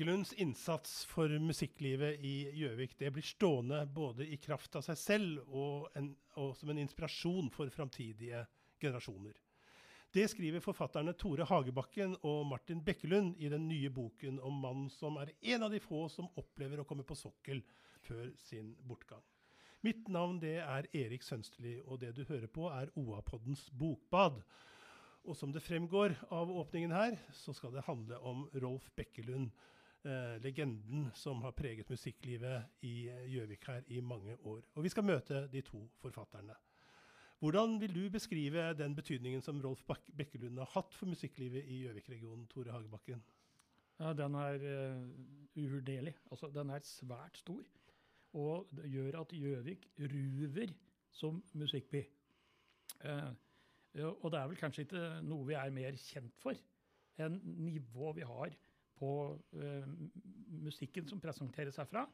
Bekkelunds innsats for musikklivet i Gjøvik det blir stående både i kraft av seg selv og, en, og som en inspirasjon for framtidige generasjoner. Det skriver forfatterne Tore Hagebakken og Martin Bekkelund i den nye boken om mannen som er en av de få som opplever å komme på sokkel før sin bortgang. Mitt navn det er Erik Sønsterli, og det du hører på er OA-poddens bokbad. Og som det fremgår av åpningen her, så skal det handle om Rolf Bekkelund. Eh, legenden som har preget musikklivet i eh, Gjøvik her i mange år. Og vi skal møte de to forfatterne. Hvordan vil du beskrive den betydningen som Rolf Bekkelund har hatt for musikklivet i Gjøvik-regionen, Tore Hagebakken? Ja, Den er uh, uvurderlig. Altså, den er svært stor. Og det gjør at Gjøvik ruver som musikkby. Uh, og det er vel kanskje ikke noe vi er mer kjent for enn nivået vi har på uh, musikken som presenteres herfra,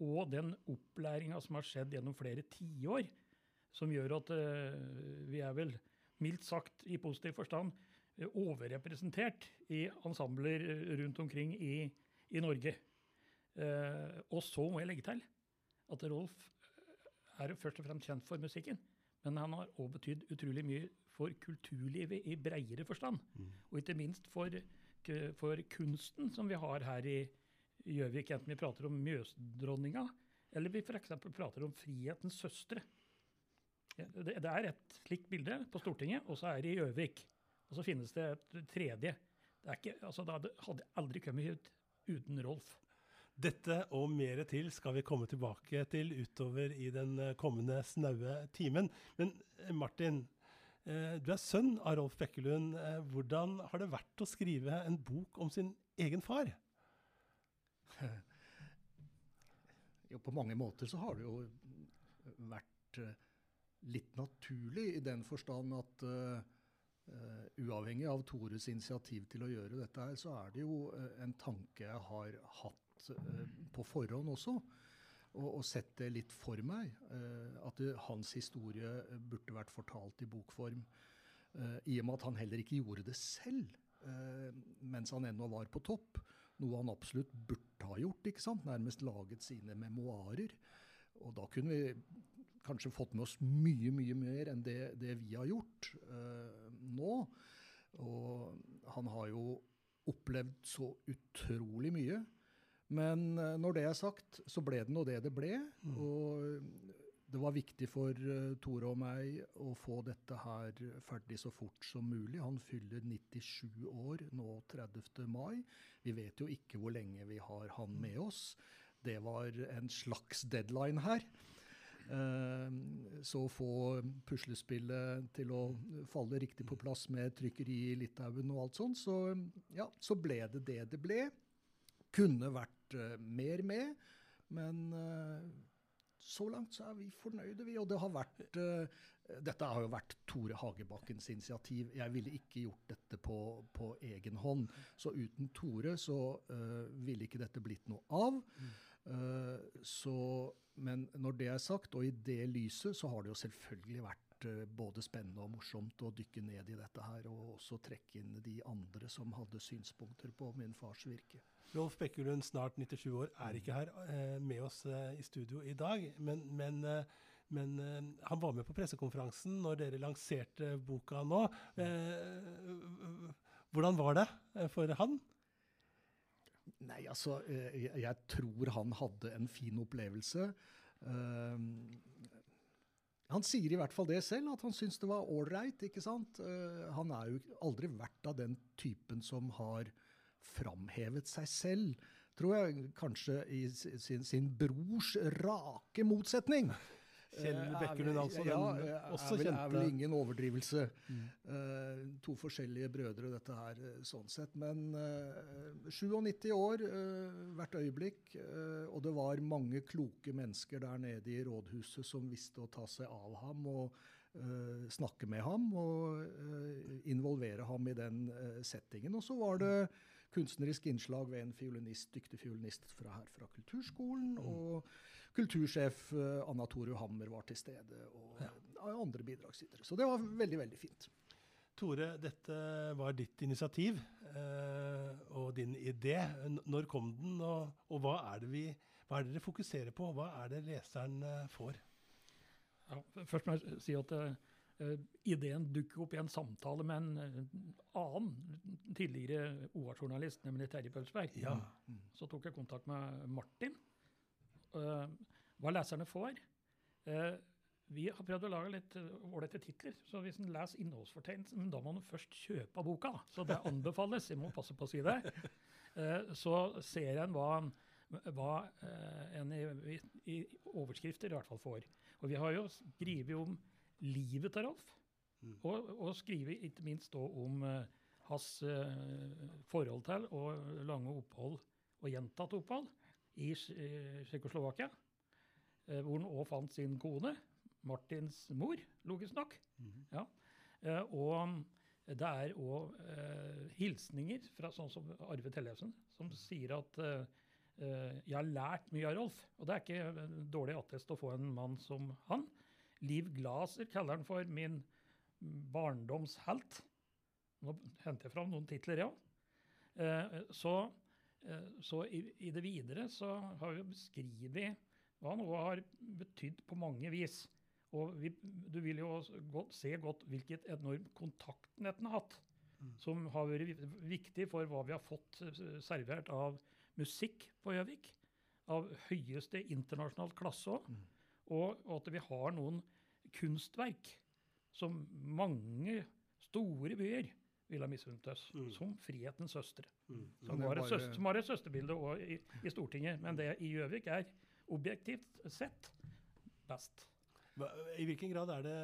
og den opplæringa som har skjedd gjennom flere tiår, som gjør at uh, vi er vel mildt sagt i positiv forstand uh, overrepresentert i ensembler rundt omkring i, i Norge. og så må jeg legge til at Rolf er først og fremst kjent for musikken. Men han har òg betydd utrolig mye for kulturlivet i breiere forstand. Mm. Og ikke minst for, for, kunsten som vi har her i Gjøvik, enten vi prater om Mjøsdronninga, eller vi f.eks. prater om Frihetens søstre. Det, er et slikt bilde på Stortinget, og så er det i Gjøvik. Og så finnes det et tredje. Det, ikke, altså, det hadde aldri kommet ut uten Rolf. Dette og mer til skal vi komme tilbake til utover i den eh, kommende snaue timen. Men eh, Martin, du er sønn av Rolf Bekkelund. Hvordan har det vært å skrive en bok om sin egen far? Jo, på mange måter så har det jo vært litt naturlig i den forstand at uh, uavhengig av Tores initiativ til å gjøre dette her, så er det jo en tanke jeg har hatt uh, på forhånd også. Og, og, sett det litt for meg. Uh, at det, hans historie burde vært fortalt i bokform. Uh, I og med at han heller ikke gjorde det selv mens han ennå var på topp. Noe han absolutt burde ha gjort. ikke sant? Nærmest laget sine memoarer. Og da kunne vi kanskje fått med oss mye, mye mer enn det, det vi har gjort nå. Og han har jo opplevd så utrolig mye. Men eh, når det er sagt, så ble det nå det det ble. Mm. Og det var viktig for uh, Tore og meg å få dette her ferdig så fort som mulig. Han fyller 97 år nå 30. mai. Vi vet jo ikke hvor lenge vi har han med oss. Det var en slags deadline her. Så å få puslespillet til å falle riktig på plass med trykkeri i Litauen og alt sånt. Så ja, så ble det det det ble. Kunne vært uh, mer med. Men uh, så langt så er vi fornøyde, vi. Og det har vært uh, Dette har jo vært Tore Hagebakkens initiativ. Jeg ville ikke gjort dette på, på egen hånd. Så uten Tore så ville ikke dette blitt noe av. så, men når det er sagt, og i det lyset, så har det jo selvfølgelig vært både spennende og morsomt å dykke ned i dette her, og også trekke inn de andre som hadde synspunkter på min fars virke. Rolf Bekkelund, snart 97 år, er ikke her eh, med oss eh, i studio i dag. Men, men, eh, men eh, han var med på pressekonferansen når dere lanserte boka nå. Eh, hvordan var det eh, for han? Nei, altså jeg, tror han hadde en fin opplevelse. Han sier i hvert fall det selv, at han syns det var ålreit. Uh, han er jo aldri vært av den typen som har framhevet seg selv, tror jeg kanskje i sin, sin brors rake motsetning. Kjell eh, Bekkelund, altså. Ja, også er vel, er vel ingen overdrivelse. Mm. Uh, to forskjellige brødre, dette her, eh, sånn sett. Men uh, 97 år uh, hvert øyeblikk, og det var mange kloke mennesker der nede i rådhuset som visste å ta seg av ham og snakke med ham og involvere ham i den settingen. Og så var det kunstnerisk innslag ved en fiolinist, dyktig fiolinist fra her fra Kulturskolen. Mm. Og kultursjef uh, Anna Toru Hammer var til stede, og ja. andre bidragsytere. Så det var veldig, veldig fint. Tore, dette var ditt initiativ eh, og din idé. Når kom den, og, og hva, er det vi, hva er det dere fokuserer på? Hva er det leseren eh, får? Ja, først må jeg si at eh, eh, ideen dukker opp i en samtale med en eh, annen tidligere OA-journalist, nemlig Terje Pølsberg. Ja. Så tok jeg kontakt med Martin. Eh, hva leserne får. Eh, vi har prøvd å lage litt eh, ålreite titler, så hvis en leser innholdsfortegnelsen, da må en først kjøpe boka. Så det anbefales, jeg må passe på å si det. Så ser en hva, hva en i, i, overskrifter i hvert fall får. Og vi har jo skrevet om livet til Rolf, Mm. og, og skrevet ikke minst om hans forhold til og lange opphold og gjentatte opphold i Tsj- eh, Tsjekkoslovakia, eh, hvor han òg fant sin kone, Martins mor, logisk nok. Mhm. Ja. Eh, og det er òg hilsninger fra sånn som Arve Tellefsen, som sier at jeg har lært mye av Rolf. Og det er ikke en dårlig attest å få en mann som han. Liv Glaser kaller han for min barndomshelt. Nå henter jeg fram noen titler, ja. Så så i, det videre så har vi beskrevet hva noe har betydd på mange vis. Og vi, du vil jo godt, se godt hvilket enormt kontaktnett den har hatt. Mm. Som har vært viktig for hva vi har fått eh, servert av musikk på Gjøvik. Av høyeste internasjonal klasse òg. Mm. Og, og at vi har noen kunstverk som mange store byer vil ha misunt oss. Mm. Som Frihetens søstre. Mm. Som, Men er har et bare- søster, som har et søsterbilde i, i Stortinget. Men det i Gjøvik er objektivt sett best. I hvilken grad er det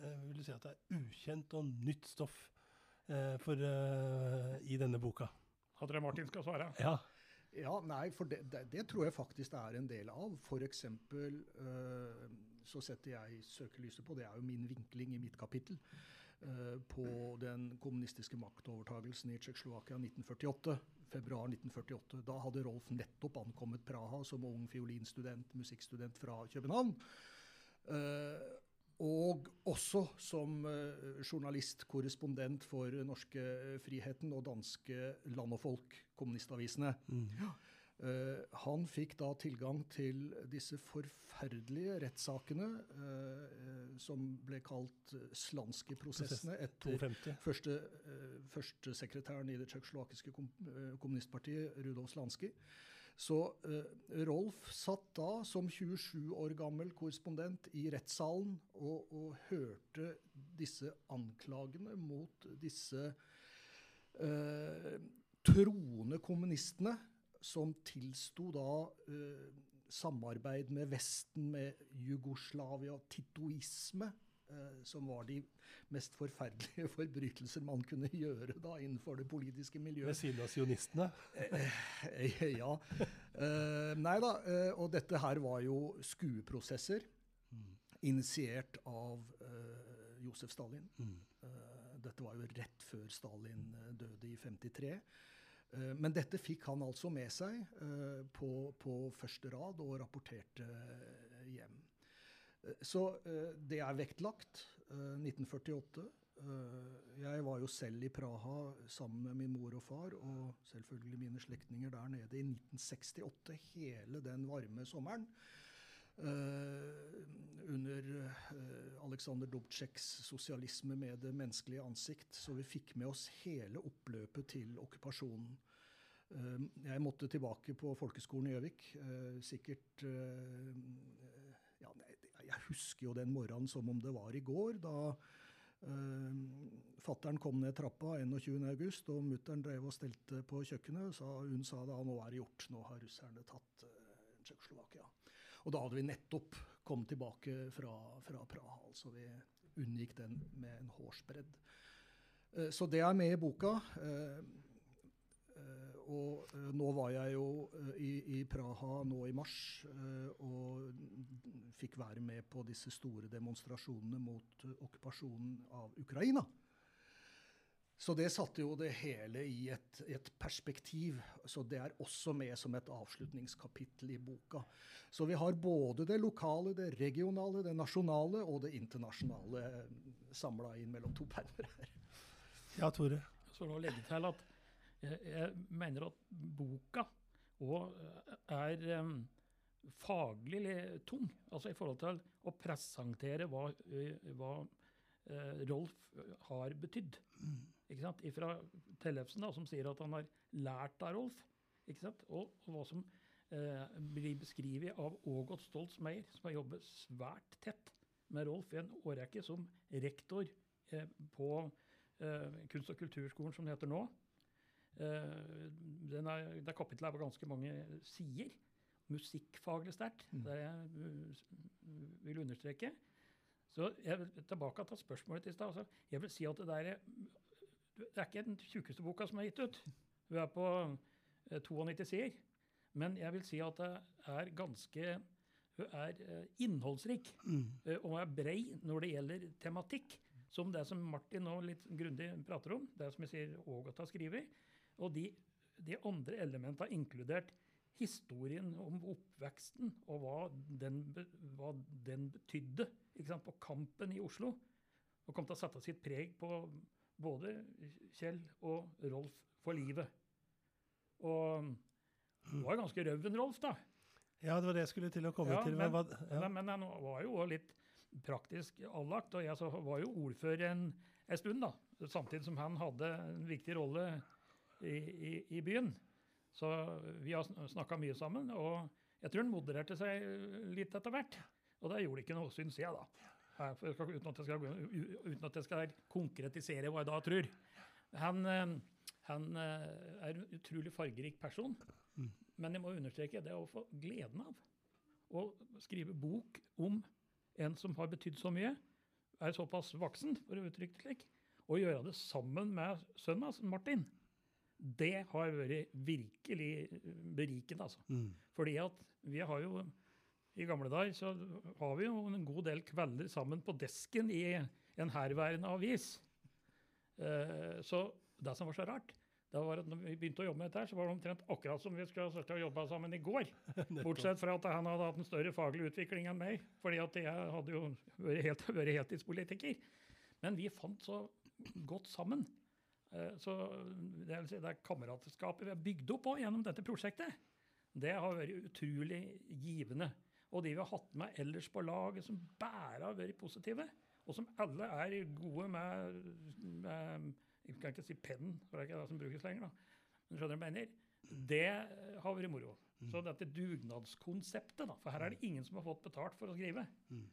eh, vil du si at det er ukjent og nytt stoff eh, for, eh, i denne boka? Hadde det Martin skal svare? Ja. Ja, nei, for det, det, det tror jeg faktisk det er en del av. Eksempel øh, så setter jeg søkelyset på, det er jo min vinkling i mitt kapittel, øh, på den kommunistiske maktovertagelsen i Tsjekkoslovakia 1948. Februar 1948. Da hadde Rolf nettopp ankommet Praha som ung fiolinstudent, musikkstudent fra København. Eh, og også som eh, journalist, korrespondent for norske Friheten og danske Land og Folk, kommunistavisene. Mm. Eh, han fikk da tilgang til disse forferdelige rettssakene uh, som ble kalt Slanski-prosessene etter 52. første, uh, førstesekretæren i det tsjekkoslovakiske kom, kommunistpartiet, Rudolf Slanski. Så Rolf satt da som 27 år gammel korrespondent i rettssalen og, og hørte disse anklagene mot disse troende kommunistene som tilsto da eh, samarbeid med Vesten, med Jugoslavia, titoisme, eh, som var de mest forferdelige forbrytelser man kunne gjøre da innenfor det politiske Ved miljøet. siden av sionistene. Eh, ja. Eh, nei da, eh, og dette her var jo skueprosesser Mm. initiert av eh, Josef Stalin. Mm. Eh, dette var jo rett før Stalin eh, døde i 53. Eh, men dette fikk han altså med seg eh, på, på første rad og rapporterte eh, hjem. Så det er vektlagt. eh, 1948. Eh, jeg var jo selv i Praha sammen med min mor og far, og selvfølgelig mine slektninger der nede i 1968, hele den varme sommeren. Eh, under eh, Aleksandr Dubčeks sosialisme med det menneskelige ansikt. Så vi fikk med oss hele oppløpet til okkupasjonen. Eh, jeg måtte tilbake på folkeskolen i Gjøvik. sikkert ja, Jeg husker jo den morgenen som om det var i går. da Fattern kom ned trappa 21.8, og mutter'n drev og stelte på kjøkkenet. så hun sa da nå er det gjort, nå har russerne tatt Tsjekkoslovakia. Og da hadde vi nettopp kommet tilbake fra, fra Praha. Altså vi unngikk den med en hårsbredd. Uh, så det er med i boka. Uh, uh, og nå var jeg jo i, i Praha nå i mars og fikk være med på disse store demonstrasjonene mot okkupasjonen av Ukraina. Så det satte jo det hele i et, et perspektiv. Så det er også med som et avslutningskapittel i boka. Så vi har både det lokale, det regionale, det nasjonale og det internasjonale samla inn mellom to permer her. Ja, Tore. Så nå legge til at jeg, jeg mener at boka òg er um, faglig tung. Altså i forhold til å presentere hva, hva eh, Rolf har betydd. Ikke sant? Fra Tellefsen, da, som sier at han har lært av Rolf. Ikke sant? Og, og hva som eh, blir beskrevet av Ågot Stoltz Meyer, som har jobbet svært tett med Rolf i en årrekke som rektor eh, på eh, Kunst- og kulturskolen, som det heter nå. Eh, den er, det kapittelet er på ganske mange sider. Musikkfaglig sterkt, Mm. det jeg uh, vil understreke. Så jeg vil tilbake til spørsmålet i stad. Altså, jeg vil si at det der er, det er ikke den tjukkeste boka som er gitt ut. Hun er på eh, 92 sider. Men jeg vil si at det er ganske Hun er eh, innholdsrik. Mm. Eh, og er brei når det gjelder tematikk, som det som Martin nå litt grundig prater om, det som jeg sier Ågot har skrevet, og de, de andre elementene inkludert historien om oppveksten og hva den, hva den betydde på kampen i Oslo, og kom til å sette sitt preg på både Kjell og Rolf for livet. Og det var ganske røven Rolf, da. Ja, det var det jeg skulle til å komme Ja, til. men- hva, ja. Men, men han var jo òg litt praktisk anlagt, og jeg så var jo ordfører en, en stund, da. Samtidig som han hadde en viktig rolle i, i, i byen. Så vi har snakka mye sammen, og jeg tror han modererte seg litt etter hvert. Og det gjorde ikke noe, syns jeg, da. Uten at, jeg skal, uten at jeg skal konkretisere hva jeg da tror. Han, eh, han eh, er en utrolig fargerik person, Mm. men jeg må understreke det å få gleden av å skrive bok om en som har betydd så mye, er såpass voksen, for å uttrykke det slik, og gjøre det sammen med sønnen hans, Martin, det har vært virkelig berikende, altså. Mm. Fordi at vi har jo I gamle dager så har vi jo en god del kvelder sammen på desken i en herværende avis. Eh, så det som var så rart, det var at når vi begynte å jobbe med dette, her, så var det omtrent akkurat som vi skulle ha jobba sammen i går. Bortsett fra at han hadde hatt en større faglig utvikling enn meg, fordi at jeg hadde jo vært, helt, vært heltidspolitiker. Men vi fant så godt sammen. Eh, Så det, vil si, det kameratskapet vi har bygd opp gjennom dette prosjektet, det har vært utrolig givende. Og de vi har hatt med ellers på laget, som bare har vært positive, og som alle er gode med, med Jeg kan ikke si pennen, for det er ikke det som brukes lenger. da. Men skjønner du mener? Det har vært moro. Så dette dugnadskonseptet, da, for her er det ingen som har fått betalt for å skrive. Mm.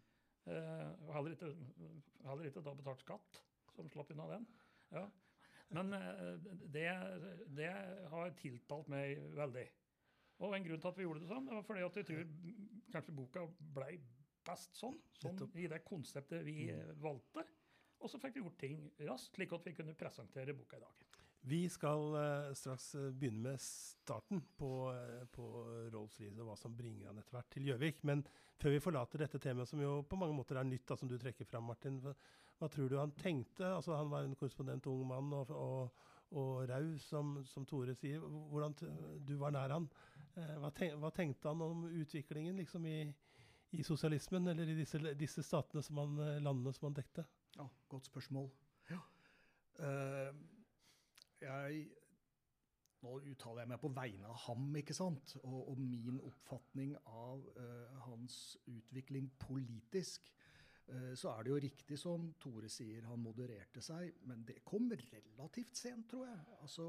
Uh, heller ikke, heller ikke da betalt skatt, som slapp unna den. Ja. Men eh, det, det har tiltalt meg veldig. Og en grunn til at vi gjorde det sånn, det var fordi at vi tror mm, kanskje boka blei best sånn. sånn I det konseptet vi eh, valgte. Og så fikk vi gjort ting raskt, slik at vi kunne presentere boka i dag. Vi skal uh, straks eh, begynne med starten på, uh, på liv og hva som bringer han etter hvert til Gjøvik. Men før vi forlater dette temaet, som jo på mange måter er nytt, da, som du trekker fram, Martin. Hva, hva tror du han tenkte? Altså, han var en korrespondent ung mann og, og, og raus, som, som Tore sier. Hvordan du var nær han. Eh, hva, tenk, hva tenkte han om utviklingen liksom, i, i sosialismen, eller i disse, disse statene som han, eh, landene som han dekte? Ja, godt spørsmål. Ja. Uh, jeg Nå uttaler jeg meg på vegne av ham, ikke sant? Og, og min oppfatning av uh, hans utvikling politisk. Så er det jo riktig som Tore sier, han modererte seg, men det kom relativt sent, tror jeg. Altså,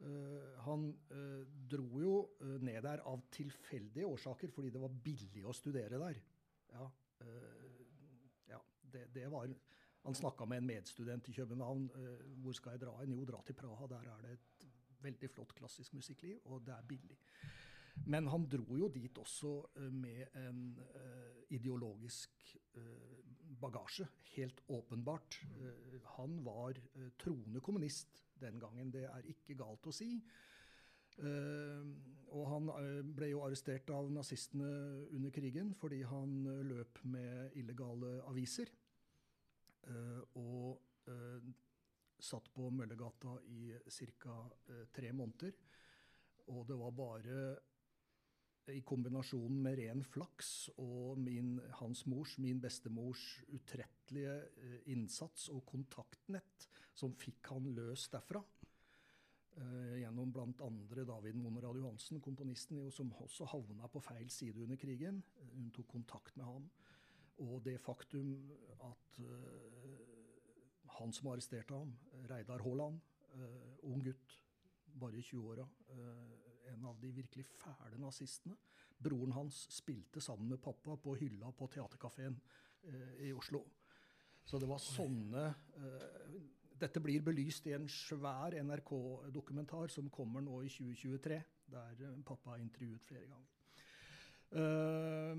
eh, han uh, dro jo uh, ned der av tilfeldige årsaker, fordi det var billig å studere der. Ja, ja det, det var han snakka med en medstudent i København. hvor skal jeg dra hen? Jo, dra til Praha. Der er det et veldig flott klassisk musikkliv, og det er billig. Men han dro jo dit også med en ideologisk bagasje, helt åpenbart. Eh, han var eh, troende kommunist den gangen, det er ikke galt å si. Eh, og han ble jo arrestert av nazistene under krigen fordi han løp med illegale aviser. Og satt på Møllergata i ca. tre måneder. Og det var bare i kombinasjon med ren flaks og min, hans mors, min bestemors, utrettelige eh, innsats og kontaktnett som fikk han løs derfra. Eh, gjennom bl.a. David Monrad Johansen, komponisten, som også havna på feil side under krigen. Hun tok kontakt med ham. Og det faktum at uh, han som arresterte ham, Reidar Haaland, uh, ung gutt, bare i 20-åra, en av de virkelig fæle nazistene. Broren hans spilte sammen med pappa på hylla på Theatercaféen i Oslo. Så det var sånne dette blir belyst i en svær NRK-dokumentar som kommer nå i 2023, der eh, pappa er intervjuet flere ganger. Uh,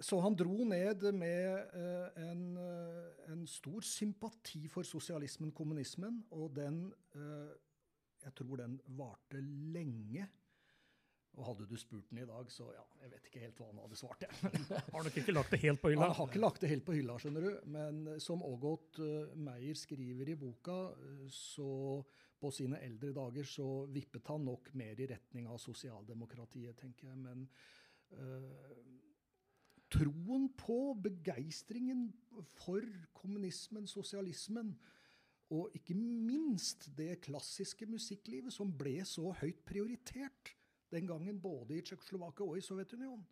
så han dro ned med uh, en, uh, en, stor sympati for sosialismen, kommunismen, og den Jeg tror den varte lenge. Og hadde du spurt den i dag, så ja, jeg vet ikke helt hva han hadde svart. har nok ikke lagt det helt på hylla? Han har ikke lagt det helt på hylla, skjønner du. Men som Ågot uh, Meyer skriver i boka, uh, så på sine eldre dager så vippet han nok mer i retning av sosialdemokratiet, tenker jeg. Men uh, troen på, begeistringen for kommunismen, sosialismen, og ikke minst det klassiske musikklivet som ble så høyt prioritert, den gangen både i Tsjekkoslovakia og i Sovjetunionen.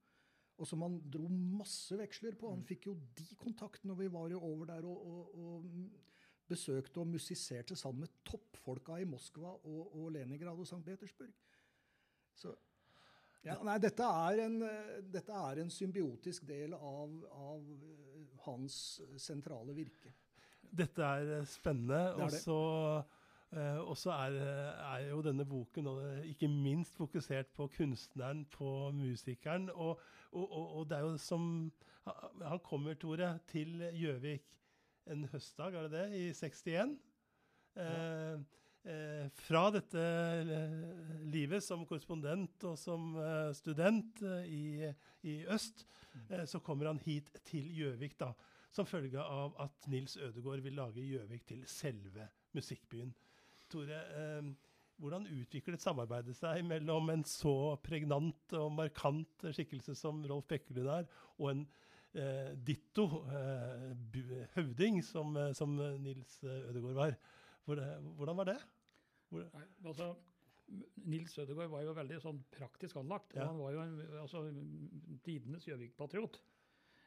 Og som han dro masse veksler på. Han mm. fikk jo de kontaktene, og vi var jo over der og, og, og besøkte og musiserte sammen med toppfolka i Moskva og, og Leningrad og St. Petersburg. Så ja, nei, dette er, en, dette er en symbiotisk del av, av, hans sentrale virke. Dette er spennende. og så Uh, og så er, er, jo denne boken ikke minst fokusert på kunstneren, på musikeren. Og, og, og, og det er jo som Han kommer, Tore, til Gjøvik en høstdag, er det det, i 61. Uh, ja. Eh, fra dette livet som korrespondent og som student i, i, øst, mm. så kommer han hit til Gjøvik da, som følge av at Nils Ødegård vil lage Gjøvik til selve musikkbyen. Tore, eh, hvordan utviklet samarbeidet seg mellom en så pregnant og markant skikkelse som Rolf Bekkelund er, og en eh, ditto eh, høvding som, eh, som, Nils Ødegaard var? Hvordan var det? Hvor Nei, altså, Nils Ødegaard var jo veldig sånn praktisk anlagt. Ja. Han var jo en, altså, tidenes Gjøvik-patriot.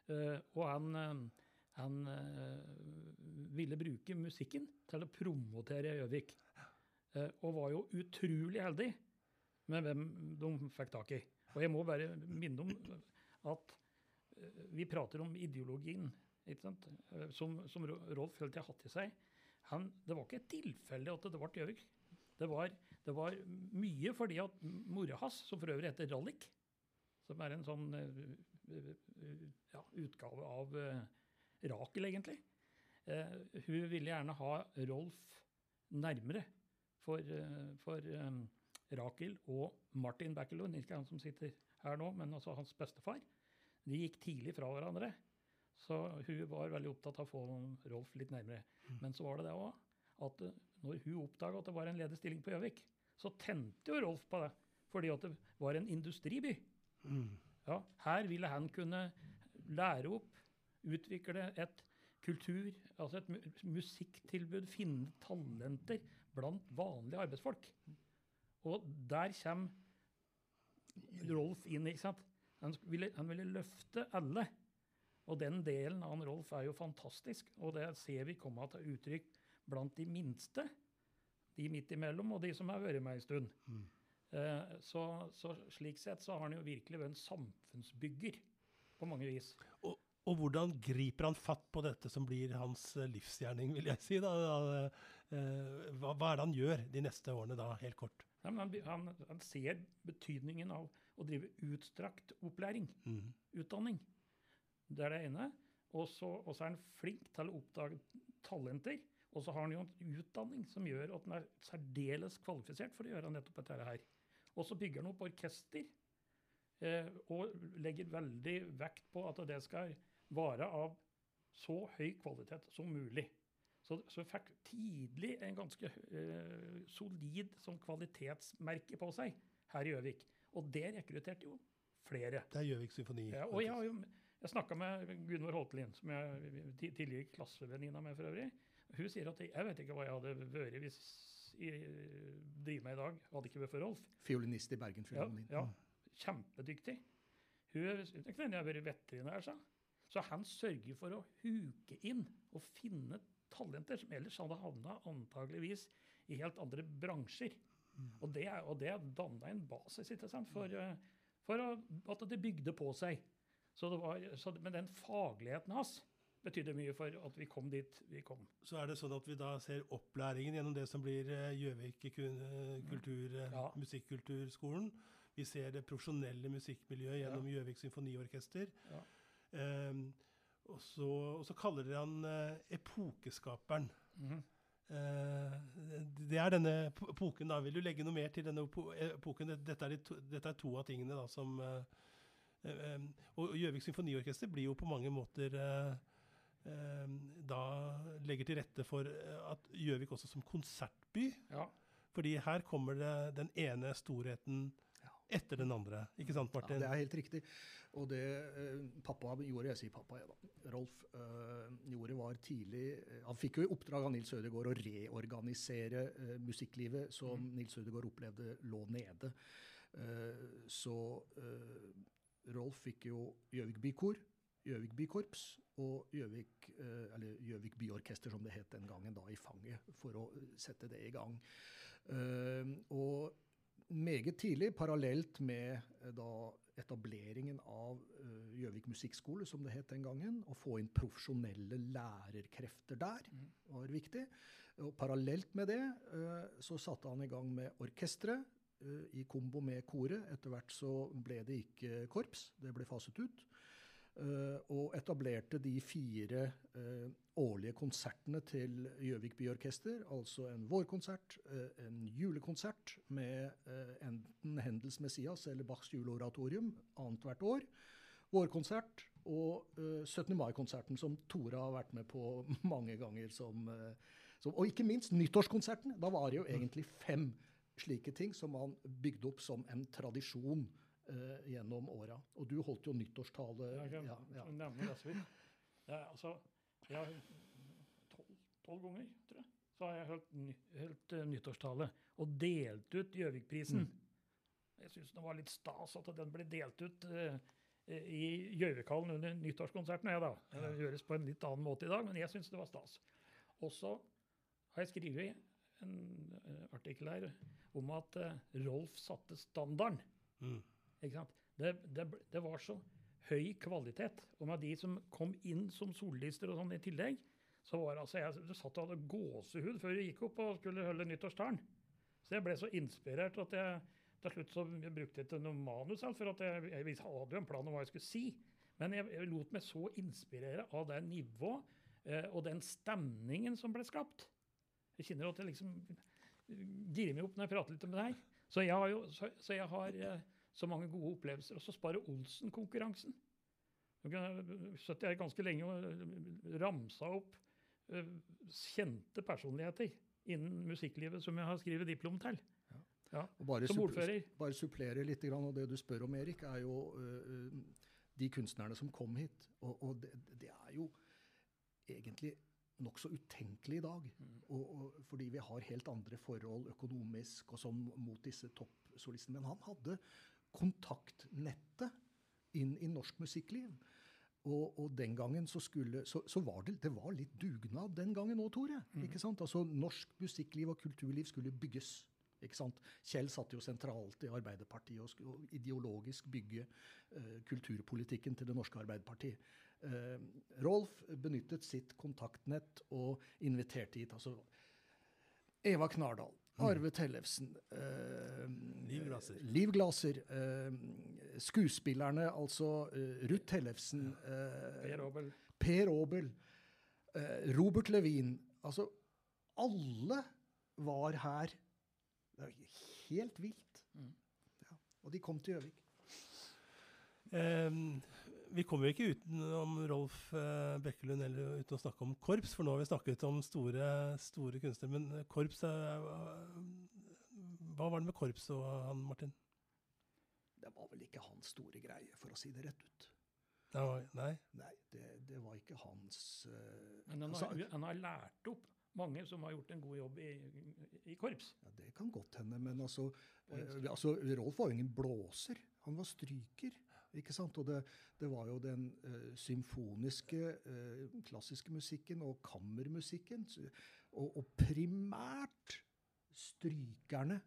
Uh, og han, uh, han uh, ville bruke musikken til å promotere Gjøvik. Eh, og var jo utrolig heldig med hvem de fikk tak i. Og jeg må bare minne om at eh, vi prater om ideologien? Eh, som, som Rolf Hølt har hatt i seg. Han, det var ikke tilfeldig at det ble Gjøvik. Det var, det var, mye fordi at mora hans, som for øvrig heter Rallik, som er en sånn ja, utgave av Rakel, egentlig, hun ville gjerne ha Rolf nærmere for, eh, for um, Rakel og Martin Backelund, ikke han som sitter her nå, men altså hans bestefar. De gikk tidlig fra hverandre. Så hun var veldig opptatt av å få Rolf litt nærmere. Mm. Men så var det det òg at eh, når hun oppdaga at det var en ledig stilling på Gjøvik, så tente jo Rolf på det. Fordi at det var en industriby. Mm. Ja, her ville han kunne lære opp, utvikle et kultur, altså et musikktilbud, finne talenter blant vanlige arbeidsfolk. Og der kommer Rolf inn. ikke sant? Han ville, han ville, løfte alle. Og den delen av han Rolf er jo fantastisk. Og det ser vi komme til uttrykk blant de minste. De midt imellom, og de som har vært med en stund. Mm. Så, så, slik sett så har han jo virkelig vært en samfunnsbygger på mange vis. Og, og hvordan griper han fatt på dette som blir hans eh, livsgjerning, vil jeg si? da? Eh, hva, hva, er det han gjør de neste årene, da, helt kort? Ja, han, han, han, ser betydningen av å drive utstrakt opplæring, mm. utdanning. Det er det ene. Og så er han flink til å oppdage talenter. Og så har han jo en utdanning som gjør at han er særdeles kvalifisert for å gjøre nettopp dette her. Og så bygger han opp orkester. Eh, og legger veldig vekt på at det skal vare av så høy kvalitet som mulig. Så, så jeg fikk tidlig en ganske uh, solid sånn kvalitetsmerke på seg her i Gjøvik. Og det rekrutterte jo flere. Det er Gjøvik symfoni. Ja, og jeg jeg snakka med Gunvor Holtelin, som jeg ti- tidligere klassevenninna med for øvrig. Hun sier at jeg, jeg vet ikke hva jeg hadde vært hvis jeg driver med i dag, hadde ikke vært for Rolf. Fiolinist i Bergen Ja, ja, kjempedyktig. Hun det kunne jeg har vært veterinær, sa Så han sørger for å huke inn og finne talenter som ellers hadde havna antageligvis i helt andre bransjer. Og det, er- og det danna en basis ikke sant, for, eh, for å, at det bygde på seg. Så det var, så, men den fagligheten hans betydde mye for at vi kom dit vi kom. Så er det sånn at vi da ser opplæringen gjennom det som blir eh, Gjøvik eh, kultur, eh, Ja. musikkulturskolen. Vi ser det profesjonelle musikkmiljøet gjennom Gjøvik symfoniorkester. Ja. Ehm, og, så, og så kaller dere han eh, epokeskaperen. Mhm. Eh, det er denne epoken, da. Vil du legge noe mer til denne epoken? Dette er, de to, dette er to av tingene da som eh, eh, Og Gjøvik symfoniorkester blir jo på mange måter eh, da legger til rette for at Gjøvik også som konsertby Ja. Fordi her kommer det den ene storheten. Etter den andre. Ikke sant, Martin? Ja, det er helt riktig. Og det eh, pappa gjorde, jeg sier pappa, ja da, Rolf eh, gjorde var tidlig eh, Han fikk jo i oppdrag av Nils Ødegaard å reorganisere eh, musikklivet som Nils Ødegaard opplevde lå nede. Eh, så Rolf fikk jo Gjøvik bykor, Gjøvik bykorps og Gjøvik eller Gjøvik byorkester, som det het den gangen, da i fanget, for å sette det i gang. Og meget tidlig, parallelt med eh, da etableringen av eh, Gjøvik musikkskole, som det het den gangen, å få inn profesjonelle lærerkrefter der, var viktig. Og parallelt med det eh, så satte han i gang med orkesteret i kombo med koret. Etter hvert så ble det ikke korps, det ble faset ut. Eh, og etablerte de fire eh, årlige konsertene til Gjøvik Byorkester. Altså en vårkonsert, eh, en julekonsert med enten Hendels Messias eller Bachs juleoratorium annethvert år. Vårkonsert og eh, 17. mai-konserten, som Tore har vært med på mange ganger. Som, som, og ikke minst nyttårskonserten. Da var det jo egentlig fem slike ting som man bygde opp som en tradisjon eh, gjennom åra. Og du holdt jo nyttårstale. Jeg kan ja, ja. nevne det så vidt. Er, altså, jeg tolv, tolv ganger, tror jeg, så har jeg holdt, ny, holdt uh, nyttårstale og delt ut Gjøvikprisen. Jeg syns det var litt stas at den ble delt ut Uh, i Gjøvikhallen under nyttårskonserten. Jeg, da. Det gjøres på en litt annen måte i dag, men jeg syns det var stas. Og så har jeg skrevet en eh, artikkel her om at Rolf satte standarden. Mm. Det, det, det var så høy kvalitet. Og med de som kom inn som solister og sånn i tillegg, så var altså Jeg du satt og hadde gåsehud før du gikk opp og skulle holde nyttårstalen. Så jeg ble så inspirert at jeg til slutt så jeg brukte jeg ikke noe manus, for at jeg, jeg vis- hadde jo en plan om hva jeg skulle si. Men jeg, jeg lot meg så inspirere av det nivå eh, og den stemningen som ble skapt. Jeg kjenner at jeg liksom girer meg opp når jeg prater litt om deg. Så jeg har jo så, så jeg har eh, så mange gode opplevelser. Og så Spare Olsen-konkurransen. Nå satt jeg ganske lenge og eh, ramsa opp eh, kjente personligheter innen musikklivet som jeg har skrevet diplom til. Ja. Og bare, Som ordfører. bare supplere litt, og det du spør om, Erik, er jo uh, de kunstnerne som kom hit. Og, og det, det er jo egentlig nokså utenkelig i dag. Og, og, fordi vi har helt andre forhold økonomisk og sånn mot disse toppsolistene. Men han hadde kontaktnettet inn i norsk musikkliv. Og, og den gangen så skulle Så, så var det, det var litt dugnad den gangen òg, Tore. ikke sant? Altså Norsk musikkliv og kulturliv skulle bygges. ikke sant? Kjell satt jo sentralt i Arbeiderpartiet og skulle ideologisk bygge uh, kulturpolitikken til det norske Arbeiderpartiet. Uh, Rolf benyttet sitt kontaktnett og inviterte hit altså Eva Knardal, Arve Tellefsen, eh, Liv Glaser. Eh, skuespillerne, altså eh, Ruth Tellefsen, eh, Per Aabel. Per Aabel, eh, Robert Levin Altså, alle var her. Det er helt vilt. Mm. Ja. Og de kom til Gjøvik. Ehm, vi kommer jo ikke utenom Rolf eh, Bekkelund eller uten å snakke om korps, for nå har vi snakket om store, store kunstnere. Men eh, korps er, Hva var det med korps og han, Martin? det var vel ikke hans store greie, for å si det rett ut. Nei, nei. Nei, det, det var ikke hans eh, Men han altså, har, han har lært opp mange som har gjort en god jobb i, i korps. ja, Det kan godt hende, men altså, eh, altså Rolf var jo ingen blåser. Han var stryker. Ikke sant? Og det, det var jo den uh, symfoniske, uh, klassiske musikken og kammermusikken. Og, og primært strykerne.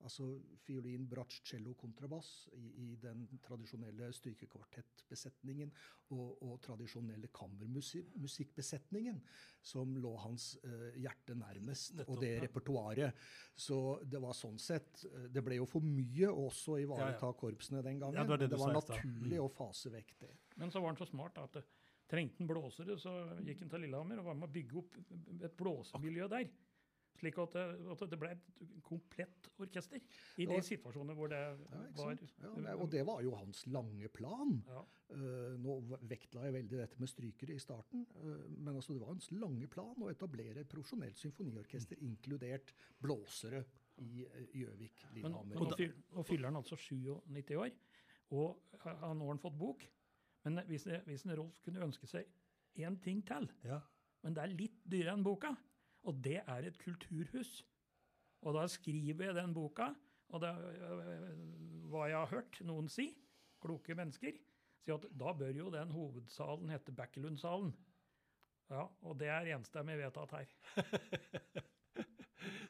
Altså fiolin, bratsj, cello, kontrabass i, i den tradisjonelle strykekvartettbesetningen og, og tradisjonelle kammermusikkbesetningen som lå hans eh, hjerte nærmest, Nettopp, og det ja. repertoaret. Så det var sånn sett eh, Det ble jo for mye også å ivareta Ja, ja. korpsene den gangen. Ja, det var det det var naturlig Mm. å fase vekk det. Men så var han så smart da, at det, trengte han blåsere, så gikk han til Lillehammer og var med å bygge opp et blåsemiljø der. Slik at det, at det ble et komplett orkester i de situasjonene hvor det Ja, var? Ja, og det var jo hans lange plan. Ja. Eh, nå vektla jeg veldig dette med strykere i starten, eh, men altså det var hans lange plan å etablere et profesjonelt symfoniorkester, inkludert blåsere i eh, Gjøvik, Lillehammer. nå, nå fyller han altså 97 år, og ha- har nå har han fått bok. Men hvis, hvis en Rolf kunne ønske seg én ting til, Ja. men det er litt dyrere enn boka, og det er et kulturhus. Og da skriver jeg den boka, og det hva jeg har hørt noen si, kloke mennesker, si at da bør jo den hovedsalen hete Bekkelundsalen. Ja, og det er enstemmig vedtatt her.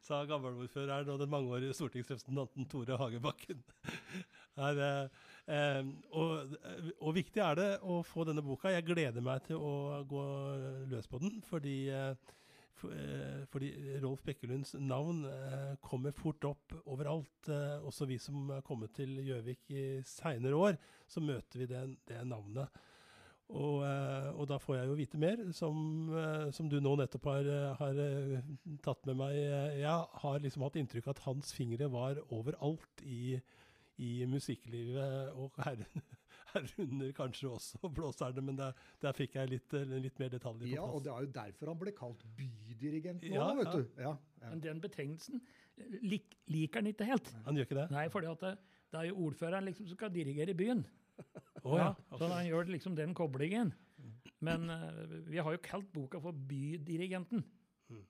Sa gammelordføreren og den mangeårige stortingsrepresentanten Tore Hagebakken. Her, eh, eh, og, og viktig er det å få denne boka. Jeg gleder meg til å gå løs på den, fordi, eh, eh, fordi Rolf Bekkelunds navn eh, kommer fort opp overalt. Eh, også vi som er kommet til Gjøvik i seinere år, så møter vi det, det navnet. Og, eh, og da får jeg jo vite mer, som, eh, som du nå nettopp har, eh, har eh, tatt med meg. Eh, Jeg har liksom hatt inntrykk av at hans fingre var overalt i, i musikklivet, og her, herunder kanskje også blåserne, men der, der fikk jeg litt, eh, litt mer detaljer på plass. Ja, og det er jo derfor han ble kalt bydirigent nå, Ja, vet ja. du. Ja, ja. Men den betegnelsen eh, lik, liker han ikke helt. Han gjør ikke det? Nei, for det, det er jo ordføreren liksom som skal dirigere byen. Oh, ja. Så han gjør liksom den koblingen. Men uh, vi har jo kalt boka for Bydirigenten.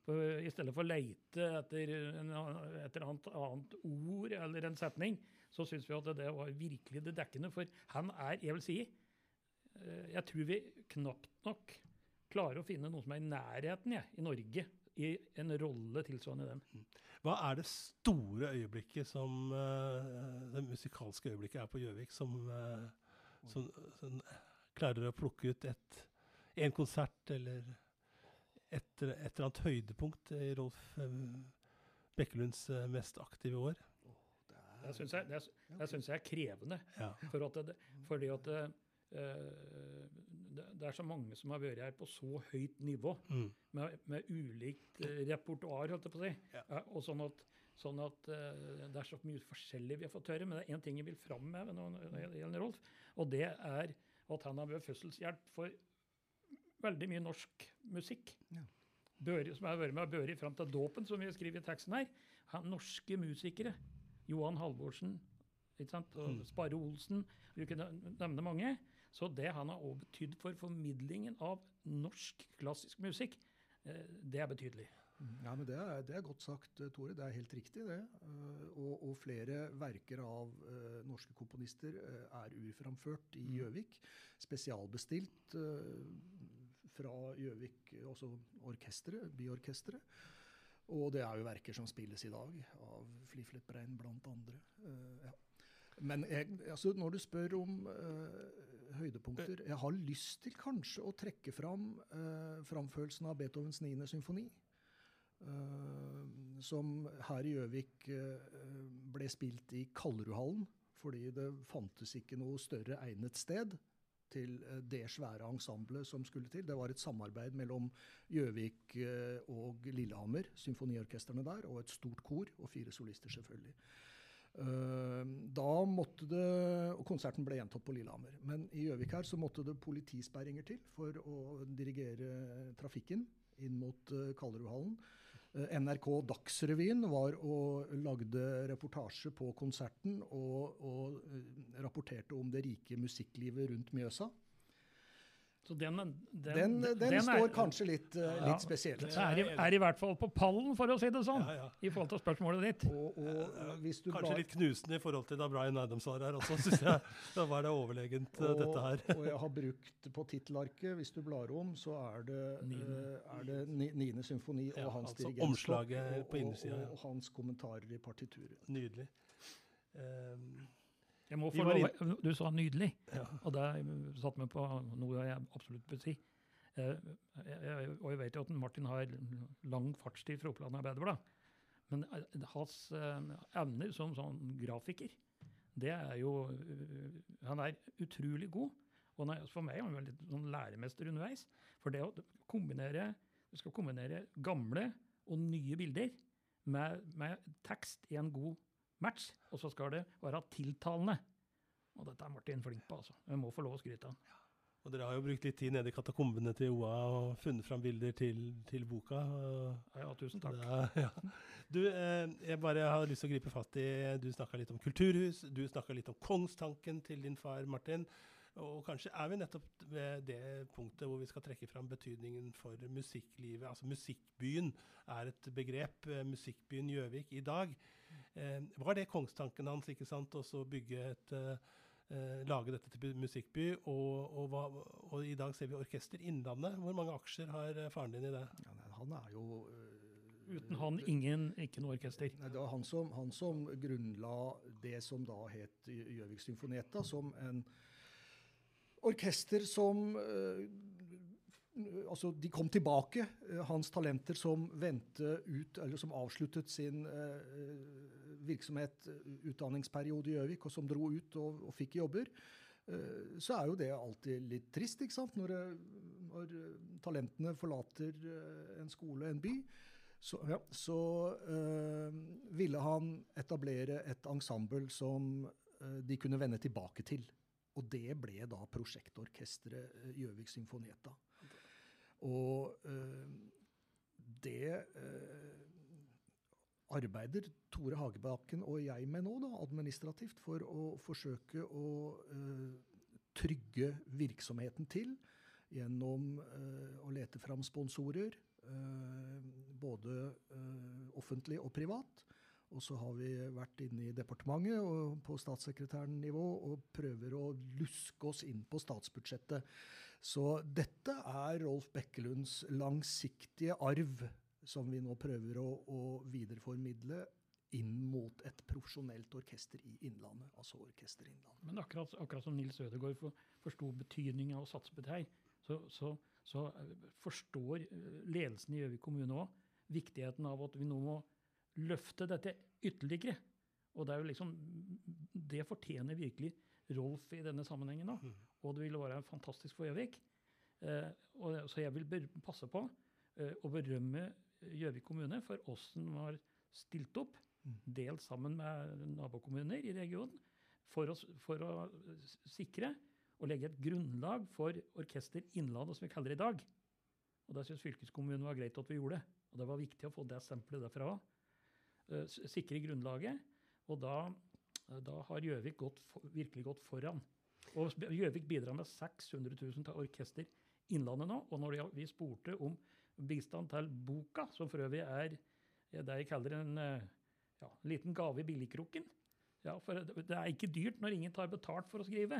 For I stedet for å leite etter et annet, annet ord eller en setning, så syns vi at det var virkelig det dekkende. For han er, jeg vil si eh, Jeg tror vi knapt nok klarer å finne noe som er i nærheten jeg, i Norge i en rolle tilsvarende den. Hva er det store øyeblikket som eh, Det musikalske øyeblikket er på Gjøvik, som, eh, som, som klarer å plukke ut et, en konsert eller et, et eller annet høydepunkt i Rolf Bekkelunds mest aktive år? Det syns jeg, det, det synes jeg er krevende. For at det, fordi at det, eh, det, det er så mange som har vært her på så høyt nivå, Mm. med, med ulikt eh, repertoar, holdt jeg på å si. Ja. Og sånn at, sånn at eh, det er så mye forskjellig vi har fått høre. Men det er én ting jeg vil framheve når det Rolf, og det er at han har vært fødselshjelp for veldig mye norsk musikk. Ja. Bør, som har vært med og Børi fram til dåpen, som vi skriver i teksten her. Han, norske musikere. Johan Halvorsen, og Mm. Sparre Olsen, vi kunne nevne mange. Så det han har også betydd for formidlingen av norsk klassisk musikk, eh, det er betydelig. Ja, men det er, det er godt sagt, eh, Tore. Det er helt riktig, det. Eh, og, og flere verker av norske komponister er urframført i Gjøvik. Spesialbestilt fra Gjøvik, altså orkesteret, byorkesteret. Og det er jo verker som spilles i dag, av Fliflet Brein blant andre. Uh, ja. Men jeg, altså, når du spør om uh, høydepunkter Jeg har lyst til kanskje å trekke fram uh, framførelsen av Beethovens 9. symfoni. Uh, som her i Gjøvik ble spilt i Kallerudhallen, fordi det fantes ikke noe større egnet sted til eh, det svære ensemblet som skulle til. Det var et samarbeid mellom Gjøvik eh, og Lillehammer, symfoniorkestrene der, og et stort kor, og fire solister selvfølgelig. Eh, da måtte det, og Konserten ble gjentatt på Lillehammer. Men i Gjøvik her så måtte det politisperringer til for å dirigere trafikken inn mot Kallerudhallen. Eh, NRK Dagsrevyen var og lagde reportasje på konserten og, og eh, rapporterte om det rike musikklivet rundt Mjøsa. Så den, den, Den, den, den står er- kanskje litt, eh, Ja, litt spesielt. Det er, i- er i hvert fall på pallen, for å si det sånn, Ja, ja. i forhold til spørsmålet ditt. Og, og hvis du Kanskje bare, litt knusende i forhold til da Brian Adams var her også, syns jeg. Da var det overlegent, og, dette her. Og, jeg har brukt på tittelarket, hvis du blar om, så er det, eh, er det ni, niende symfoni og hans altså dirigentskap. omslaget på innsida. Og, og, hans kommentarer i partituret. Nydelig. Um, lov, du sa nydelig, ja. og det satte meg på noe jeg absolutt bør si. Eh, jeg, og jeg vet jo at Martin har lang fartstid fra Oppland Arbeiderblad. Men eh, hans eh, evner som sånn grafiker, det er jo Han er utrolig god. Og er, for meg er han litt sånn læremester underveis. For det å kombinere Du skal kombinere gamle og nye bilder med, med tekst i en god match, og så skal det være tiltalende. Og dette er Martin flink på, altså. Vi må få lov å skryte av han. Og dere har jo brukt litt tid nede i katakombene til OA og funnet fram bilder til, til boka. og Ja, tusen takk. Er, ja. Du, eh, jeg bare har lyst til å gripe fatt i Du snakka litt om kulturhus, du snakka litt om kongstanken til din far Martin. Og kanskje er vi nettopp ved det punktet hvor vi skal trekke fram betydningen for musikklivet. Altså musikkbyen er et begrep. eh, Musikkbyen Gjøvik i dag. Eh, var det kongstanken hans, ikke sant? Å bygge et eh, eh, Lage dette til musikkby. Og, og, hva, og i dag ser vi Orkester Innlandet. Hvor mange aksjer har faren din i det? Ja, nei, han er jo øh, Uten han ingen, ikke noe orkester. Nei, det var han som, han som grunnla det som da het Gjøvik Symfoneta, som en orkester som øh, Altså, de kom tilbake, hans talenter som vendte ut, eller som avsluttet sin eh, virksomhet, eh, utdanningsperiode i Gjøvik, og som dro ut og, og fikk jobber. Eh, så er jo det alltid litt trist, ikke sant? Når, det, når eh, talentene forlater eh, en skole, en by. Så, ja, så øh, ville han etablere et ensemble som eh, de kunne vende tilbake til. Og det ble da prosjektorkesteret eh, Gjøvik Symfonietta. Og øh, det eh, arbeider Tore Hagebakken og jeg med nå, da, administrativt, for å forsøke å uh, trygge virksomheten til gjennom uh, å lete fram sponsorer, uh, både offentlig og privat. Og så har vi vært inne i departementet og på statssekretærnivå og prøver å luske oss inn på statsbudsjettet. Så dette er Rolf Bekkelunds langsiktige arv, som vi nå prøver å, å videreformidle inn mot et profesjonelt orkester i Innlandet, altså Orkester Innlandet. Men akkurat, akkurat som Nils Ødegaard for, forsto betydninga av å satse på det her, så, så, så eh, forstår eh, ledelsen i Gjøvik kommune òg viktigheten av at vi nå må løfte dette ytterligere. Og det er jo liksom Det fortjener virkelig Rolf i denne sammenhengen. da. Mm. Og det ville være fantastisk for Gjøvik. Eh, så jeg vil passe på eh, å berømme Gjøvik kommune for åssen de har stilt opp, Mm. delt sammen med nabokommuner i regionen, for å, for å sikre og legge et grunnlag for Orkester Innlandet, som vi kaller det i dag. Og det syns fylkeskommunen var greit at vi gjorde. Og det var viktig å få det stempelet derfra òg. Sikre grunnlaget. Og da, da har Gjøvik gått virkelig gått foran. Og Gjøvik bidrar med 600 000 til Orkester Innlandet nå. Og når vi spurte om bistand til boka, som for øvrig er det jeg kaller en eh, ja, liten gave i billigkroken ja, For det er ikke dyrt når ingen tar betalt for å skrive.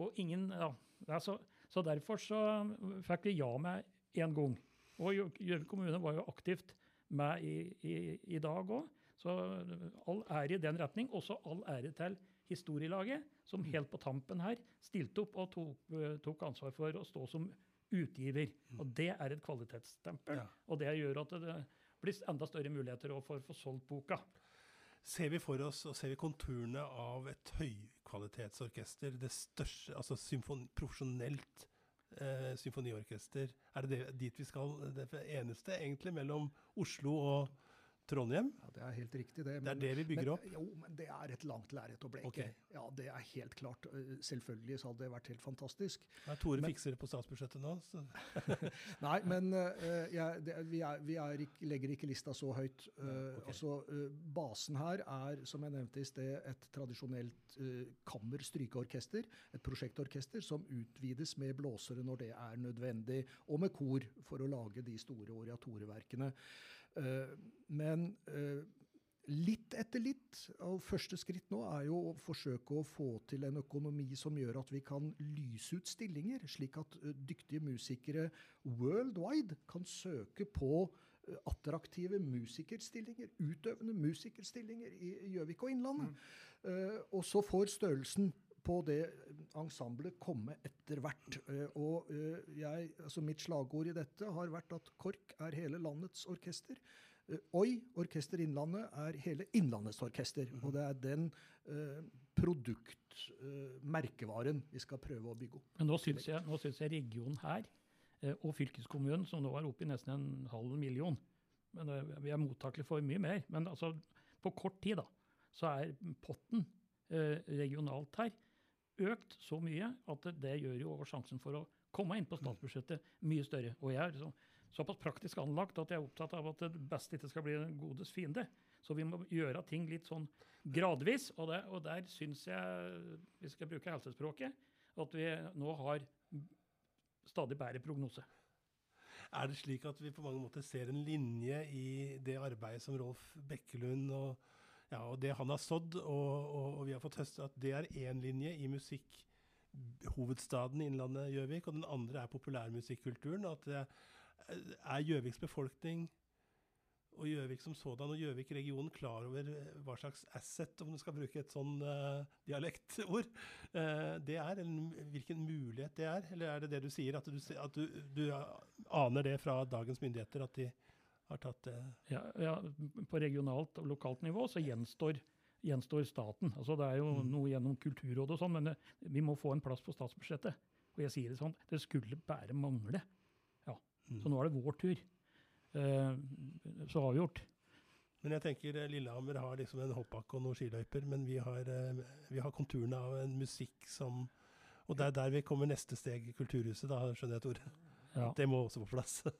Og ingen, ja, er så, derfor så fikk vi ja med én gang. Og Gjø- Gjøvik kommune var jo aktivt med i, i, i dag òg. Så all ære i den retning. Også all ære til Historielaget, som helt på tampen her stilte opp og tok, eh, tok ansvar for å stå som utgiver. Og det er et kvalitetsstempel. Ja. Og det gjør at det blir enda større muligheter for å få solgt boka. Ser vi for oss og ser vi konturene av et høykvalitetsorkester, det største, altså symfon, profesjonelt eh, symfoniorkester? Er det, dit vi skal? Det eneste egentlig mellom Oslo og Trondheim. Ja, Det er helt riktig, det. Det er det vi bygger men, opp. Jo, men det er et langt lerret å bleke. Okay. Ja, det er helt klart. Eh, Selvfølgelig så hadde det vært helt fantastisk. Ja, Tore Men- fikser det på statsbudsjettet nå. Nei, men uh, ja, det, vi, er, vi er ikke, legger ikke lista så høyt. Eh, okay. altså, uh, basen her er, som jeg nevnte i sted, et tradisjonelt uh, kammerstrykeorkester. Et prosjektorkester som utvides med blåsere når det er nødvendig, og med kor for å lage de store oratorieverkene. Eh, men eh, litt etter litt, og første skritt nå er jo å forsøke å få til en økonomi som gjør at vi kan lyse ut stillinger, slik at eh, dyktige musikere worldwide kan søke på attraktive musikerstillinger, utøvende musikerstillinger i Gjøvik og Innlandet. Eh, og så får størrelsen på det ensemblet komme etter hvert. Eh, og eh, jeg, altså mitt slagord i dette har vært at KORK er hele landets orkester. Eh, Oi, Orkester Innlandet er hele Innlandets orkester. Og det er den eh, produktmerkevaren vi skal prøve å bygge opp. Men nå syns jeg, nå syns jeg regionen her eh, og fylkeskommunen, som nå er oppe i nesten en halv million men Vi er mottakelige for mye mer. Men altså, på kort tid da, så er potten regionalt her økt så mye at det, gjør jo sjansen for å komme inn på statsbudsjettet mye større. Og jeg er så, såpass praktisk anlagt at jeg er opptatt av at det beste ikke skal bli den godes fiende. Så vi må gjøre ting litt sånn gradvis. Og, det, og der syns jeg, hvis vi skal bruke helsespråket, at vi nå har stadig bedre prognose. Er det slik at vi på mange måter ser en linje i det arbeidet som Rolf Bekkelund og, ja, og det han har sådd, og, og, og vi har fått høste, at det er én linje i musikk hovedstaden Innlandet Gjøvik, og den andre er populærmusikkulturen. At det er Gjøviks befolkning og Gjøvik som sådan og Gjøvik-regionen klar over eh, hva slags asset, om du skal bruke et sånn uh, dialektord, uh, det er, eller hvilken mulighet det er? Eller er det det du sier, at du, at du, du aner det fra dagens myndigheter, at de har tatt det Ja, ja, på regionalt og lokalt nivå så gjenstår, gjenstår staten. Altså det er jo Mm. noe gjennom Kulturrådet og sånn, men vi må få en plass på statsbudsjettet. Og jeg sier det sånn, det skulle bare mangle. Ja, Mm. Så nå er det vår tur. Eh, så avgjort. Men jeg tenker eh, Lillehammer har liksom en hoppbakke og noen skiløyper, men vi har, eh, vi har konturene av en musikk som Og det er der vi kommer neste steg i Kulturhuset, da, skjønner jeg, Tore. Ja. Det må også på plass.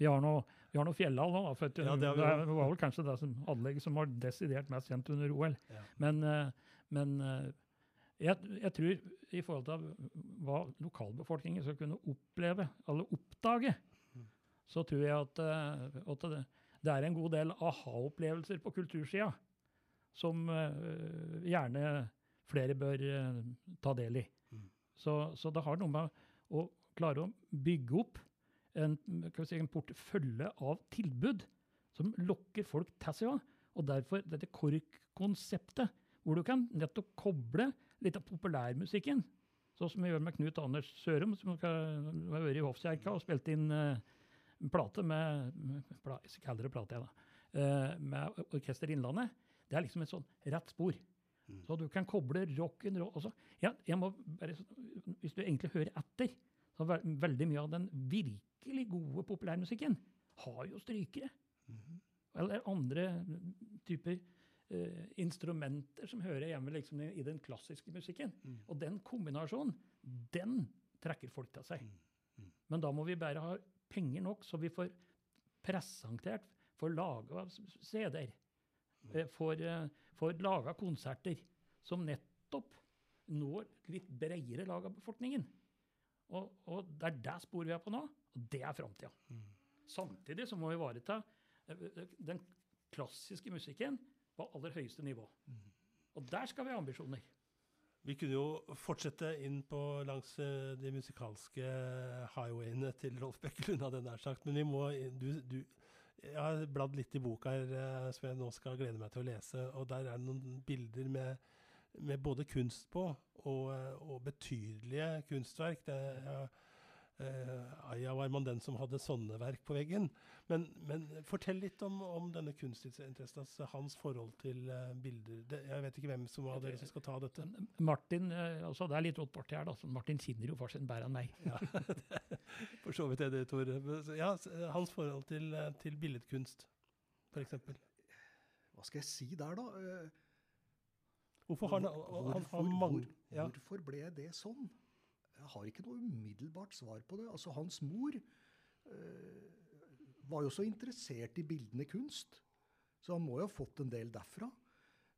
Vi har noe, vi har nå, da, for Ja, det det, var vel kanskje det som anlegget som var desidert mest kjent under OL. Ja. Men, eh, men eh, jeg, jeg tror i forhold til hva lokalbefolkningen skal kunne oppleve, eller oppdage, Mm. så tror jeg at, eh, at det, det er en god del aha-opplevelser på kultursida som gjerne flere bør ta del i. Mm. Så, så det har noe med å klare å bygge opp en, kan vi si, en portefølje av tilbud som lokker folk til seg. også. Og derfor dette KORK-konseptet, hvor du kan nettopp koble litt av populærmusikken, sånn som vi gjør med Knut Anders Sørum, som har vært i Hofskjerka og spilt inn uh, en plate med, med pla, kaller det plate, jeg, da. uh, med Orkester Innlandet. Det er liksom et sånn rett spor. Mm. Så du kan koble rock'n'roll altså, ja, jeg må bare, Hvis du egentlig hører etter, så ve veldig mye av den virkelig gode populærmusikken har jo strykere. Mhm. Eller andre typer uh, instrumenter som hører hjemme liksom, i, den klassiske musikken. Mm. Og den kombinasjonen, den trekker folk til seg. Mm. Mm. Men da må vi bare ha penger nok, så vi får presentert, får laga CD-er, Mm. eh, får, eh, får laga konserter som nettopp når litt bredere lag av befolkningen. Og, og det er det sporet vi er på nå, og det er framtida. Mm. Samtidig så må vi ivareta eh, den klassiske musikken på aller høyeste nivå. Mm. Og der skal vi ha ambisjoner. Vi kunne jo fortsette inn på langs eh, de musikalske highwayene til Rolf Bekkelund, hadde jeg nær sagt. Men vi må du, du, Jeg har bladd litt i boka her, eh, som jeg nå skal glede meg til å lese. Og der er det noen bilder med, med både kunst på og, eh, og betydelige kunstverk. Det, ja, eh, Aya var man den som hadde sånne verk på veggen. Men, men fortell litt om, om denne kunstinteressen, altså hans forhold til eh, bilder. Det, jeg vet ikke hvem som av dere som skal ta dette. Martin, altså Det er litt rått parti her, da. så Martin kjenner jo fortsatt bedre enn meg. Ja, for så vidt er det, Tore. Ja, hans forhold til, til billedkunst, f.eks. Hva skal jeg si der, da? Hvorfor han, han, han hvor, ja. hvorfor ble det sånn? Jeg har ikke noe umiddelbart svar på det. Altså, Hans mor øh, var jo så interessert i bildende kunst, så han må jo ha fått en del derfra.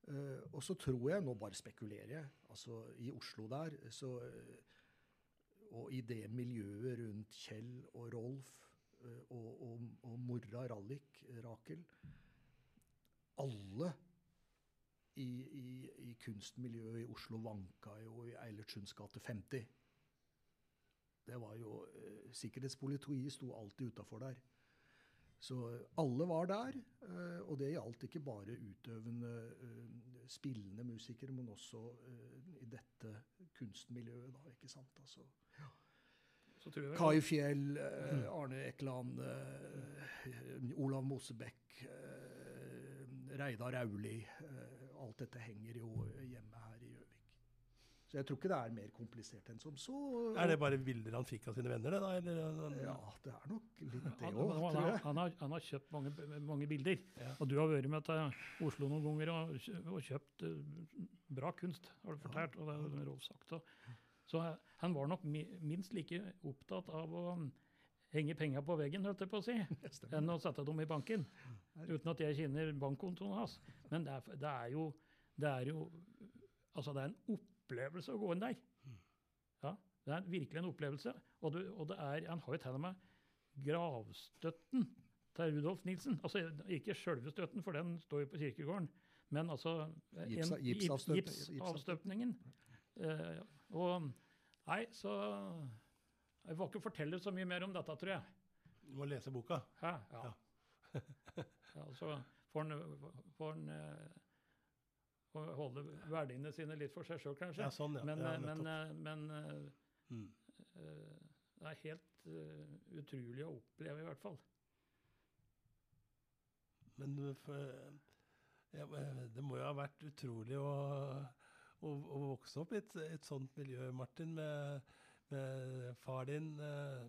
Uh, og så tror jeg, nå bare spekulerer jeg, altså i Oslo der, så, uh, og i det miljøet rundt Kjell og Rolf uh, og, og, og mora Rallik, Rakel Alle i, i, i kunstmiljøet i Oslo vanka jo i Eilertsunds gate 50. Det var jo eh, Sikkerhetspolitiet sto alltid utafor der. Så eh, alle var der, eh, og det gjaldt ikke bare utøvende, eh, spillende musikere, men også i dette kunstmiljøet, da, ikke sant. Altså, ja. Kai Fjell, eh, Arne Ekeland, Olav Mosebekk, Reidar Auli. Alt dette henger jo hjemme her i Gjøvik. Så jeg tror ikke det er mer komplisert enn som så. Er det bare bilder han fikk av sine venner, det da? Eller, Ja, det er nok litt det han, òg, han, tror han, jeg. han, har, han har kjøpt mange, mange bilder. Ja. Og du har vært med til Oslo noen ganger og, og kjøpt eh, bra kunst, har du fortalt. Og det har Rolf sagt. Og, så eh, han var nok minst like opptatt av å henge penga på veggen, holdt jeg på å si, enn å sette dem i banken. Uten at jeg kjenner bankkontoen hans. Men det er, det er jo det er jo Altså, det er en opplevelse å gå inn der. Ja, Det er virkelig en opplevelse. Og, det, og det er, han har jo til og med gravstøtten til Rudolf Nilsen. Altså ikke sjølve støtten, for den står jo på kirkegården. Men altså en- Gipsa- Gips, gips, gipsavstøpningen. Eh, og Nei, så Jeg får ikke fortelle så mye mer om dette, tror jeg. Du må lese boka. Hæ? Ja. ja så får han, eh, holde verdiene sine litt for seg sjøl, kanskje. Ja, sånn, ja. Men, ja, eh, men, eh, men Mm. det er helt utrolig å oppleve, i hvert fall. Men det må jo ha vært utrolig å, å, å vokse opp i et, et sånt miljø, Martin, med far din. eh,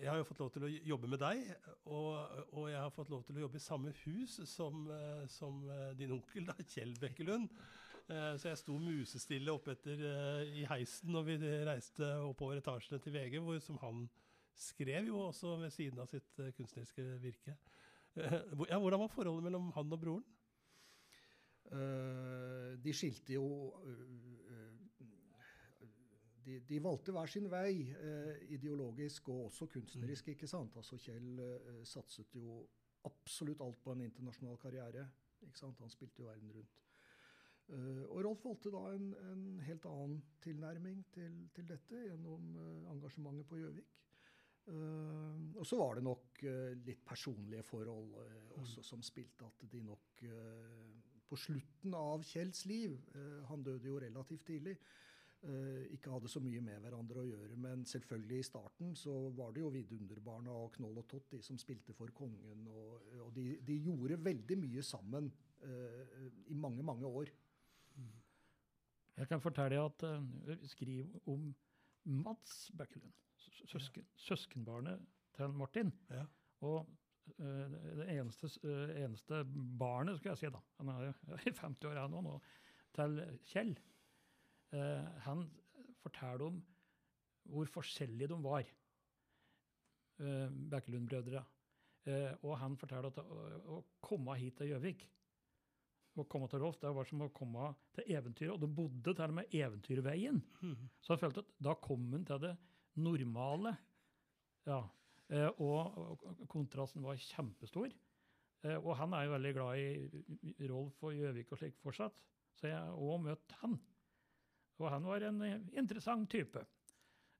Jeg har jo fått lov til å jobbe med deg, og, og jeg har fått lov til å jobbe i samme hus som, eh, som eh, din onkel, da, Kjell Bekkelund. Så jeg sto musestille oppetter i heisen når vi reiste oppover etasjene til VG, hvor, som han skrev jo også ved siden av sitt kunstneriske virke. Ja, hvordan var forholdet mellom han og broren? Uh, de skilte jo de, de valgte hver sin vei, eh, ideologisk og også kunstnerisk. ikke sant? Altså Kjell eh, satset jo absolutt alt på en internasjonal karriere. ikke sant? Han spilte jo verden rundt. Eh, og Rolf valgte da en, en helt annen tilnærming til, til dette gjennom eh, engasjementet på Gjøvik. Eh, og så var det nok eh, litt personlige forhold eh, også som spilte at de nok på slutten av Kjells liv, han døde jo relativt tidlig, ikke hadde så mye med hverandre å gjøre. Men selvfølgelig i starten så var det jo Vidunderbarna og Knoll og Tott de som spilte for kongen. Og, og de, de gjorde veldig mye sammen uh, i mange, mange år. Jeg kan fortelle at uh, skriv om Mats Bekkelund, søsken, ja. søskenbarnet til Martin. Ja. Og uh, det eneste, eh, eneste barnet, skal jeg si, da, han er jo i 50 år han nå, til Kjell, eh, han forteller om hvor forskjellige de var, uh, Bekkelund-brødre. Eh, og han forteller at å, komme hit til Gjøvik, å komme til Rolf, det var som å komme til eventyret, og de bodde til og med Eventyrveien. Mhm. Så han følte at da kom han til det normale. Ja. Eh, og, kontrasten var kjempestor. Eh, og han er jo veldig glad i Rolf og Gjøvik og slik fortsatt. Så jeg har òg møtt han. Og han var en eh, interessant type.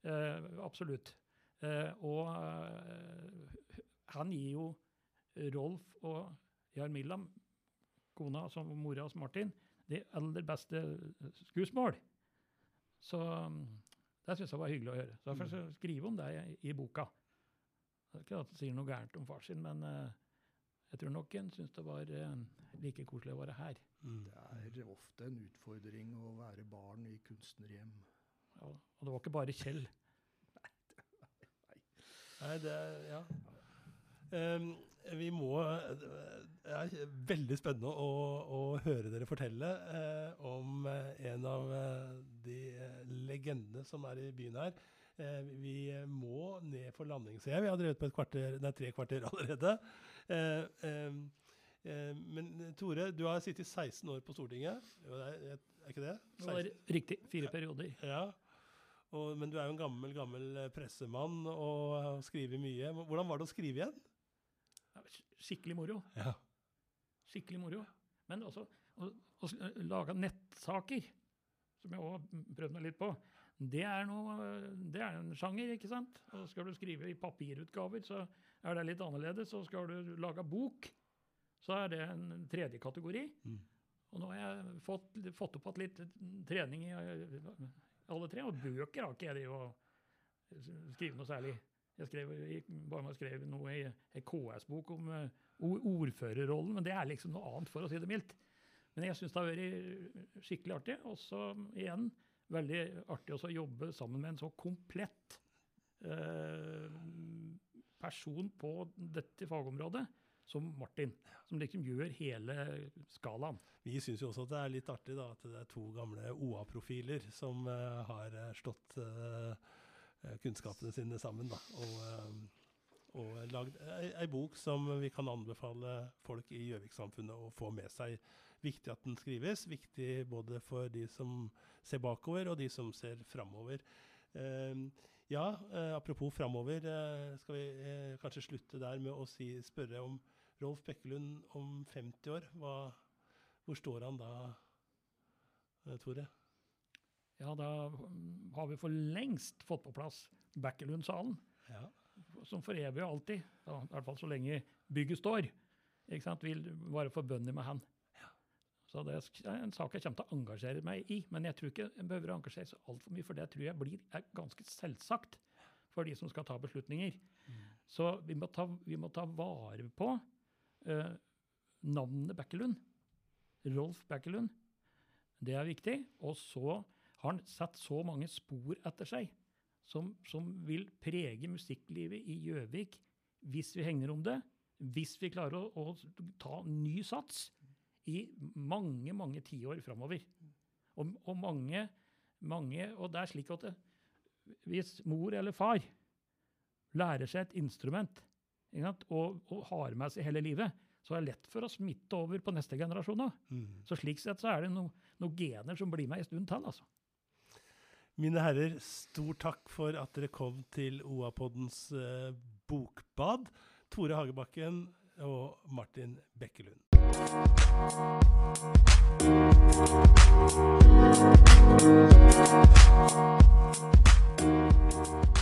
Eh, absolutt. Eh, og eh, han gir jo Rolf og Jarmilla, kona som mora hos Martin, de aller beste skuesmål. Så mm, det syns jeg var hyggelig å høre. Så Derfor jeg skrive om det i, i boka. Det er ikke at det sier noe gærent om far sin, men eh, jeg tror nok en syns det var eh, like koselig å være her. Mm. Det er ofte en utfordring å være barn i kunstnerhjem. Ja, og det var ikke bare Kjell. Nei, det, ja. Um, vi må Det er veldig spennende å, å høre dere fortelle uh, om eh, en av eh, de legendene som er i byen her. Uh, vi må ned for landing, ser jeg. Vi har drevet på et kvarter, nei, tre kvarter allerede. Uh, eh, men Tore, du har sittet 16 år på Stortinget. Er, ikke det? 16? Det var riktig. Fire perioder. Ja. Og, men du er jo en gammel, gammel pressemann og skriver mye. Hvordan var det å skrive igjen? Skikkelig moro. Ja. Skikkelig moro. Men også å, å lage nettsaker, som jeg òg prøvde meg litt på, det er, noe, det er en sjanger, ikke sant? Og skal du skrive i papirutgaver, så er det litt annerledes. Og skal du lage bok, så er det en tredje kategori. Mm. Og nå har jeg fått, fått opp igjen litt trening i alle tre, og bøker har ikke jeg det å skrive noe særlig. Jeg skrev, bare skrev noe i en KS-bok om uh, ordførerrollen, men det er liksom noe annet, for å si det mildt. Men jeg syns det har vært skikkelig artig. Og så igjen veldig artig å jobbe sammen med en så komplett eh, person på dette fagområdet som Martin, som liksom gjør hele skalaen. Vi syns jo også at det er litt artig da, at det er to gamle OA-profiler som uh, har slått uh, Eh, kunnskapene sine sammen. Da, og, uh, og lagd ei, bok som vi kan anbefale folk i Gjøvik-samfunnet å få med seg. Viktig at den skrives. Viktig både for de som ser bakover, og de som ser framover. Uh, ja, uh, apropos framover, uh, skal vi kanskje slutte der med å si, spørre om Rolf Bekkelund om 50 år. Hva, hvor står han da, Tore? ja, da har vi for lengst fått på plass Bekkelundsalen. Ja. Som for evig og alltid, ja, i hvert fall så lenge bygget står, ikke sant, vil være forbundet med han. Ja. Så det er en sak jeg kommer til å engasjere meg i. Men jeg tror ikke jeg behøver å engasjere seg altfor mye, for det tror jeg blir ganske selvsagt for de som skal ta beslutninger. Mm. Så vi må, ta, vi må, ta, vare på uh, navnet Bekkelund. Rolf Bekkelund. Det er viktig. Og så har han satt så mange spor etter seg som, som vil prege musikklivet i Gjøvik hvis vi hegner om det. Hvis vi klarer å, å ta ny sats i mange, mange tiår framover. Og, og, mange, mange Og det er slik at det, hvis mor eller far lærer seg et instrument og, og, har med seg hele livet, så er det lett for å smitte over på neste generasjon. Mm. Så slik sett så er det noen no gener som blir med en stund til. altså. Mine herrer, stor takk for at dere kom til OA-poddens eh, bokbad. Tore Hagebakken og Martin Bekkelund. Thank